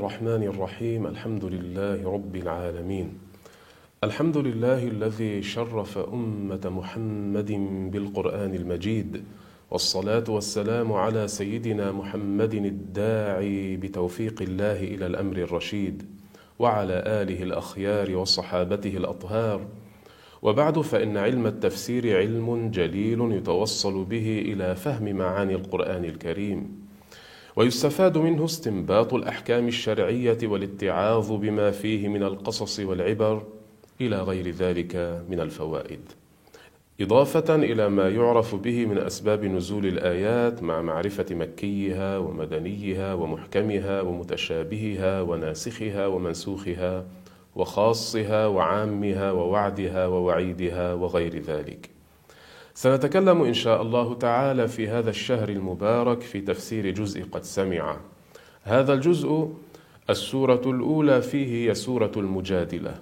الرحمن الرحيم. الحمد لله رب العالمين. الحمد لله الذي شرف أمة محمد بالقرآن المجيد. والصلاة والسلام على سيدنا محمد الداعي بتوفيق الله إلى الأمر الرشيد. وعلى آله الأخيار وصحابته الأطهار. وبعد فإن علم التفسير علم جليل يتوصل به إلى فهم معاني القرآن الكريم. ويستفاد منه استنباط الأحكام الشرعية والاتعاظ بما فيه من القصص والعبر إلى غير ذلك من الفوائد. إضافة إلى ما يعرف به من أسباب نزول الآيات مع معرفة مكيها ومدنيها ومحكمها ومتشابهها وناسخها ومنسوخها وخاصها وعامها ووعدها ووعيدها وغير ذلك. سنتكلم إن شاء الله تعالى في هذا الشهر المبارك في تفسير جزء قد سمع. هذا الجزء السورة الأولى فيه هي سورة المجادلة.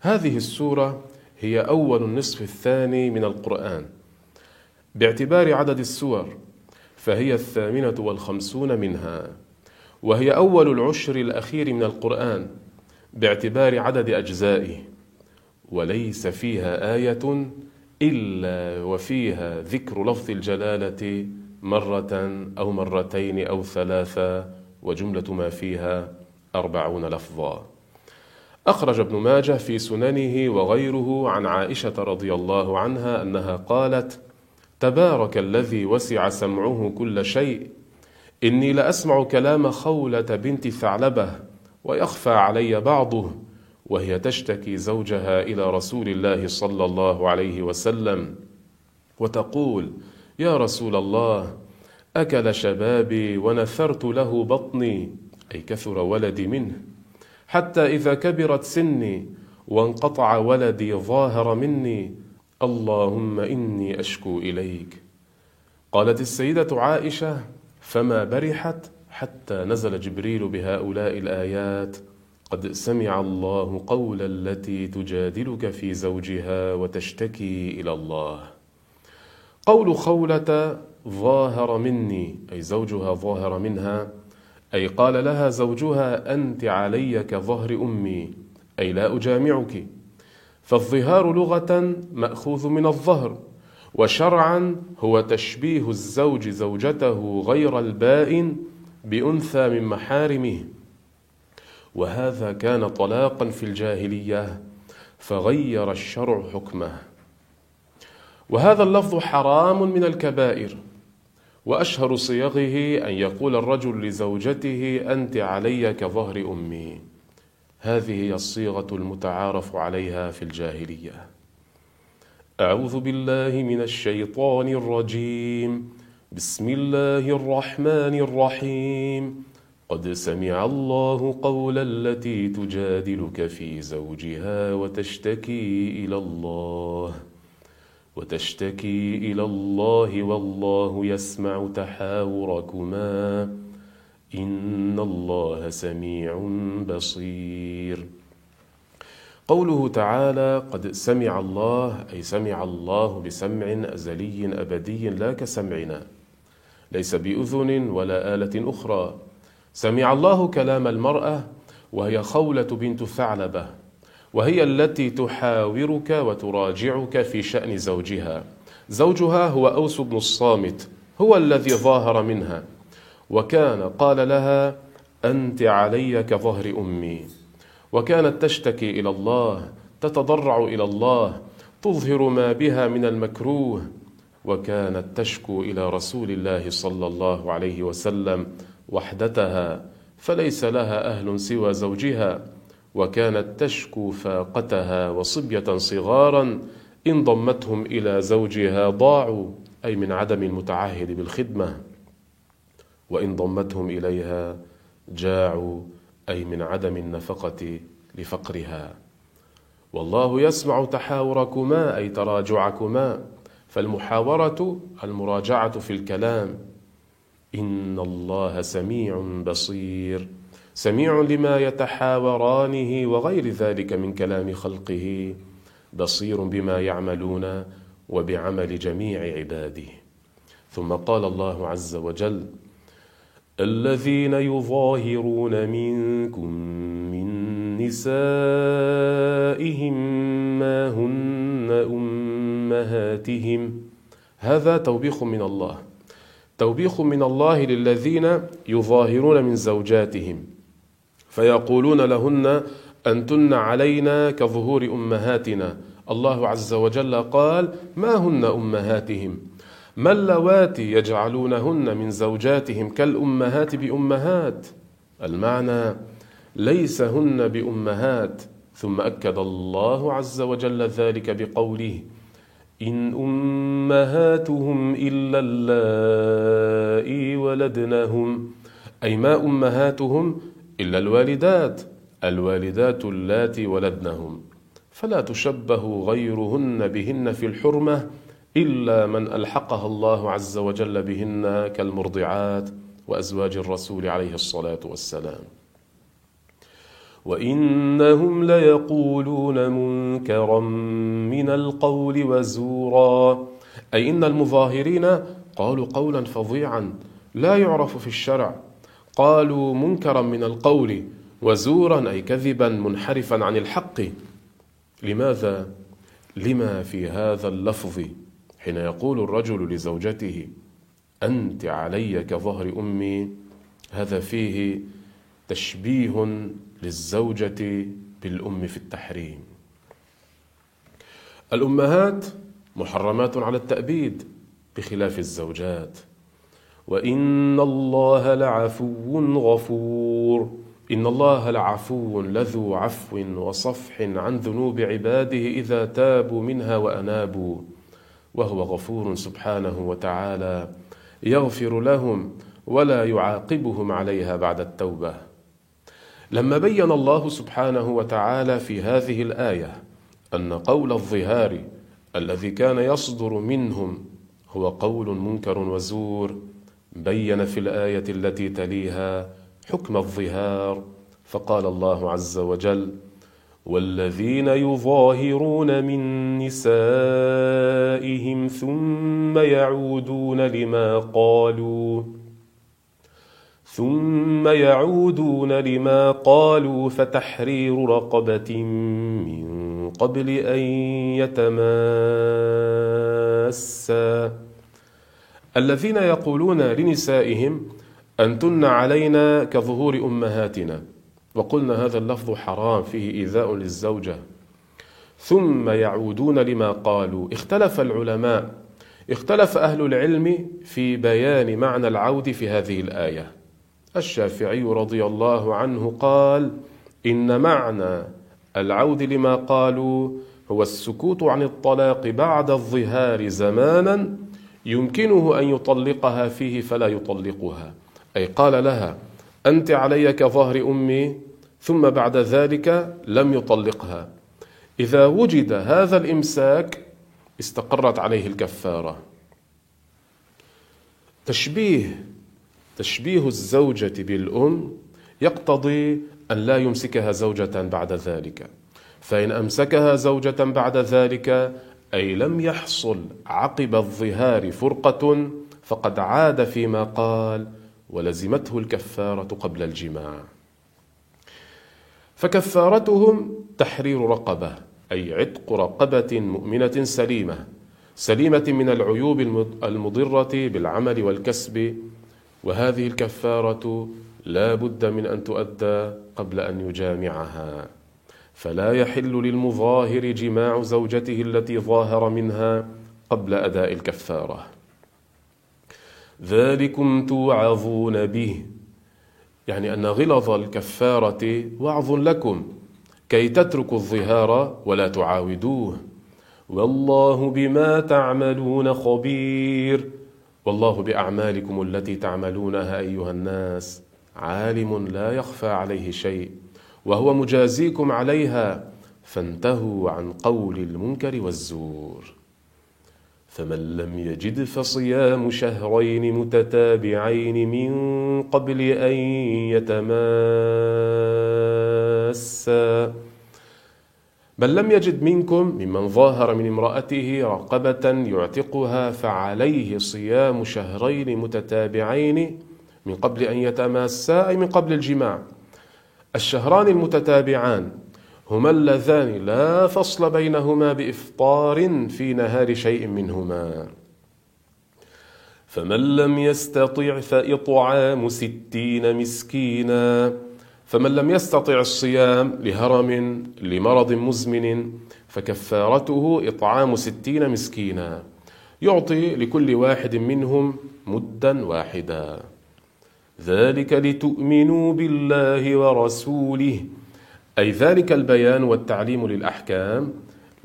هذه السورة هي أول النصف الثاني من القرآن. باعتبار عدد السور فهي الثامنة والخمسون منها وهي أول العشر الأخير من القرآن باعتبار عدد أجزائه وليس فيها آية إلا وفيها ذكر لفظ الجلالة مرة أو مرتين أو ثلاثة وجملة ما فيها أربعون لفظا. أخرج ابن ماجه في سننه وغيره عن عائشة رضي الله عنها أنها قالت تبارك الذي وسع سمعه كل شيء. إني لأسمع كلام خولة بنت ثعلبة ويخفى علي بعضه وهي تشتكي زوجها إلى رسول الله صلى الله عليه وسلم وتقول يا رسول الله أكل شبابي ونثرت له بطني. أي كثر ولدي منه. حتى إذا كبرت سني وانقطع ولدي ظاهر مني اللهم إني أشكو إليك. قالت السيدة عائشة فما برحت حتى نزل جبريل بهؤلاء الآيات. قد سمع الله قول التي تجادلك في زوجها وتشتكي إلى الله. قول خولة ظاهر مني أي زوجها ظاهر منها أي قال لها زوجها أنت علي كظهر أمي أي لا أجامعك. فالظهار لغة مأخوذ من الظهر وشرعا هو تشبيه الزوج زوجته غير البائن بأنثى من محارمه. وهذا كان طلاقا في الجاهلية فغير الشرع حكمه. وهذا اللفظ حرام من الكبائر وأشهر صيغه أن يقول الرجل لزوجته أنت علي كظهر أمي. هذه هي الصيغة المتعارف عليها في الجاهلية. أعوذ بالله من الشيطان الرجيم. بسم الله الرحمن الرحيم. قد سمع الله قول التي تجادلك في زوجها وتشتكي إلى الله وتشتكي إلى الله والله يسمع تحاوركما ان الله سميع بصير. قوله تعالى قد سمع الله أي سمع الله بسمع ازلي ابدي لا كسمعنا ليس باذن ولا اله أخرى. سمع الله كلام المرأة وهي خولة بنت ثعلبة وهي التي تحاورك وتراجعك في شأن زوجها. زوجها هو أوس بن الصامت هو الذي ظاهر منها. وكان قال لها أنت علي كظهر أمي. وكانت تشتكي إلى الله تتضرع إلى الله تظهر ما بها من المكروه. وكانت تشكو إلى رسول الله صلى الله عليه وسلم وحدتها فليس لها أهل سوى زوجها وكانت تشكو فاقتها وصبية صغارا إن ضمتهم إلى زوجها ضاعوا أي من عدم المتعهد بالخدمة. وإن ضمتهم إليها جاعوا أي من عدم النفقة لفقرها. والله يسمع تحاوركما أي تراجعكما فالمحاورة المراجعة في الكلام. إن الله سميع بصير. سميع لما يتحاورانه وغير ذلك من كلام خلقه. بصير بما يعملون وبعمل جميع عباده. ثم قال الله عز وجل الذين يظاهرون منكم من نسائهم ما هن أمهاتهم. هذا توبيخ من الله. توبيخ من الله للذين يظاهرون من زوجاتهم. فيقولون لهن أنتن علينا كظهور أمهاتنا. الله عز وجل قال ما هن أمهاتهم؟ ما اللواتي يجعلونهن من زوجاتهم كالأمهات بأمهات؟ المعنى ليس هن بأمهات. ثم أكد الله عز وجل ذلك بقوله إن أمهاتهم إلا اللائي ولدنهم أي ما أمهاتهم؟ إلا الوالدات. الوالدات اللاتي ولدنهم فلا تشبه غيرهن بهن في الحرمة إلا من ألحقها الله عز وجل بهن كالمرضعات وأزواج الرسول عليه الصلاة والسلام. وإنهم ليقولون منكرا من القول وزورا. أي إن المظاهرين قالوا قولا فظيعا لا يعرف في الشرع. قالوا منكرا من القول وزورا أي كذبا منحرفا عن الحق. لماذا؟ لما في هذا اللفظ حين يقول الرجل لزوجته أنت علي كظهر أمي؟ هذا فيه تشبيه للزوجة بالأم في التحريم. الأمهات محرمات على التأبيد بخلاف الزوجات. وإن الله لعفو غفور. إن الله لعفو لذو عفو وصفح عن ذنوب عباده إذا تابوا منها وأنابوا. وهو غفور سبحانه وتعالى يغفر لهم ولا يعاقبهم عليها بعد التوبة. لما بين الله سبحانه وتعالى في هذه الآية أن قول الظهار الذي كان يصدر منهم هو قول منكر وزور بين في الآية التي تليها حكم الظهار فقال الله عز وجل والذين يظاهرون من نسائهم ثم يعودون لما قالوا ثم يعودون لما قالوا فتحرير رقبة من قبل أن يتماسا. الذين يقولون لنسائهم أنتن علينا كظهور أمهاتنا. وقلنا هذا اللفظ حرام فيه إيذاء للزوجة. ثم يعودون لما قالوا. اختلف العلماء اختلف أهل العلم في بيان معنى العود في هذه الآية. الشافعي رضي الله عنه قال إن معنى العود لما قالوا هو السكوت عن الطلاق بعد الظهار زمانا يمكنه أن يطلقها فيه فلا يطلقها. أي قال لها أنت علي كظهر أمي ثم بعد ذلك لم يطلقها. إذا وجد هذا الإمساك استقرت عليه الكفارة. تشبيه تشبيه الزوجة بالأم يقتضي أن لا يمسكها زوجة بعد ذلك. فإن أمسكها زوجة بعد ذلك أي لم يحصل عقب الظهار فرقة فقد عاد فيما قال ولزمته الكفارة قبل الجماع. فكفارتهم تحرير رقبة أي عتق رقبة مؤمنة سليمة سليمة من العيوب المضرة بالعمل والكسب وهذه الكفارة لا بد من أن تؤدى قبل أن يجامعها. فلا يحل للمظاهر جماع زوجته التي ظاهر منها قبل أداء الكفارة. ذلكم توعظون به. يعني أن غلظ الكفارة وعظ لكم. كي تتركوا الظهار ولا تعاودوه. والله بما تعملون خبير. والله بأعمالكم التي تعملونها أيها الناس عالم لا يخفى عليه شيء وهو مجازيكم عليها فانتهوا عن قول المنكر والزور. فمن لم يجد فصيام شهرين متتابعين من قبل أن يتماسا بل لم يجد منكم ممن ظاهر من امرأته رقبة يعتقها فعليه صيام شهرين متتابعين من قبل أن يتماسا أي من قبل الجماع. الشهران المتتابعان هما اللذان لا فصل بينهما بإفطار في نهار شيء منهما. فمن لم يستطع فإطعام ستين مسكينا. فمن لم يستطع الصيام لهرم لمرض مزمن فكفارته إطعام ستين مسكينا. يعطي لكل واحد منهم مدا واحدا. ذلك لتؤمنوا بالله ورسوله. أي ذلك البيان والتعليم للأحكام.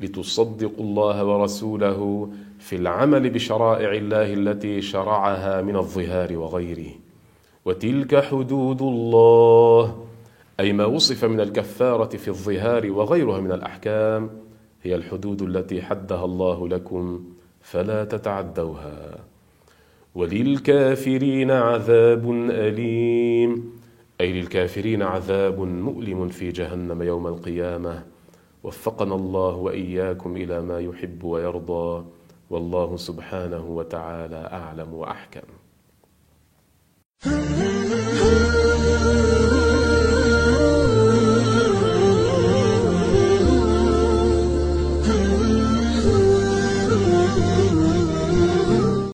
لتصدقوا الله ورسوله في العمل بشرائع الله التي شرعها من الظهار وغيره. وتلك حدود الله. أي ما وصف من الكفارة في الظهار وغيرها من الأحكام هي الحدود التي حدها الله لكم فلا تتعدوها. وللكافرين عذاب أليم. أي للكافرين عذاب مؤلم في جهنم يوم القيامة. وفقنا الله وإياكم إلى ما يحب ويرضى. والله سبحانه وتعالى أعلم وأحكم.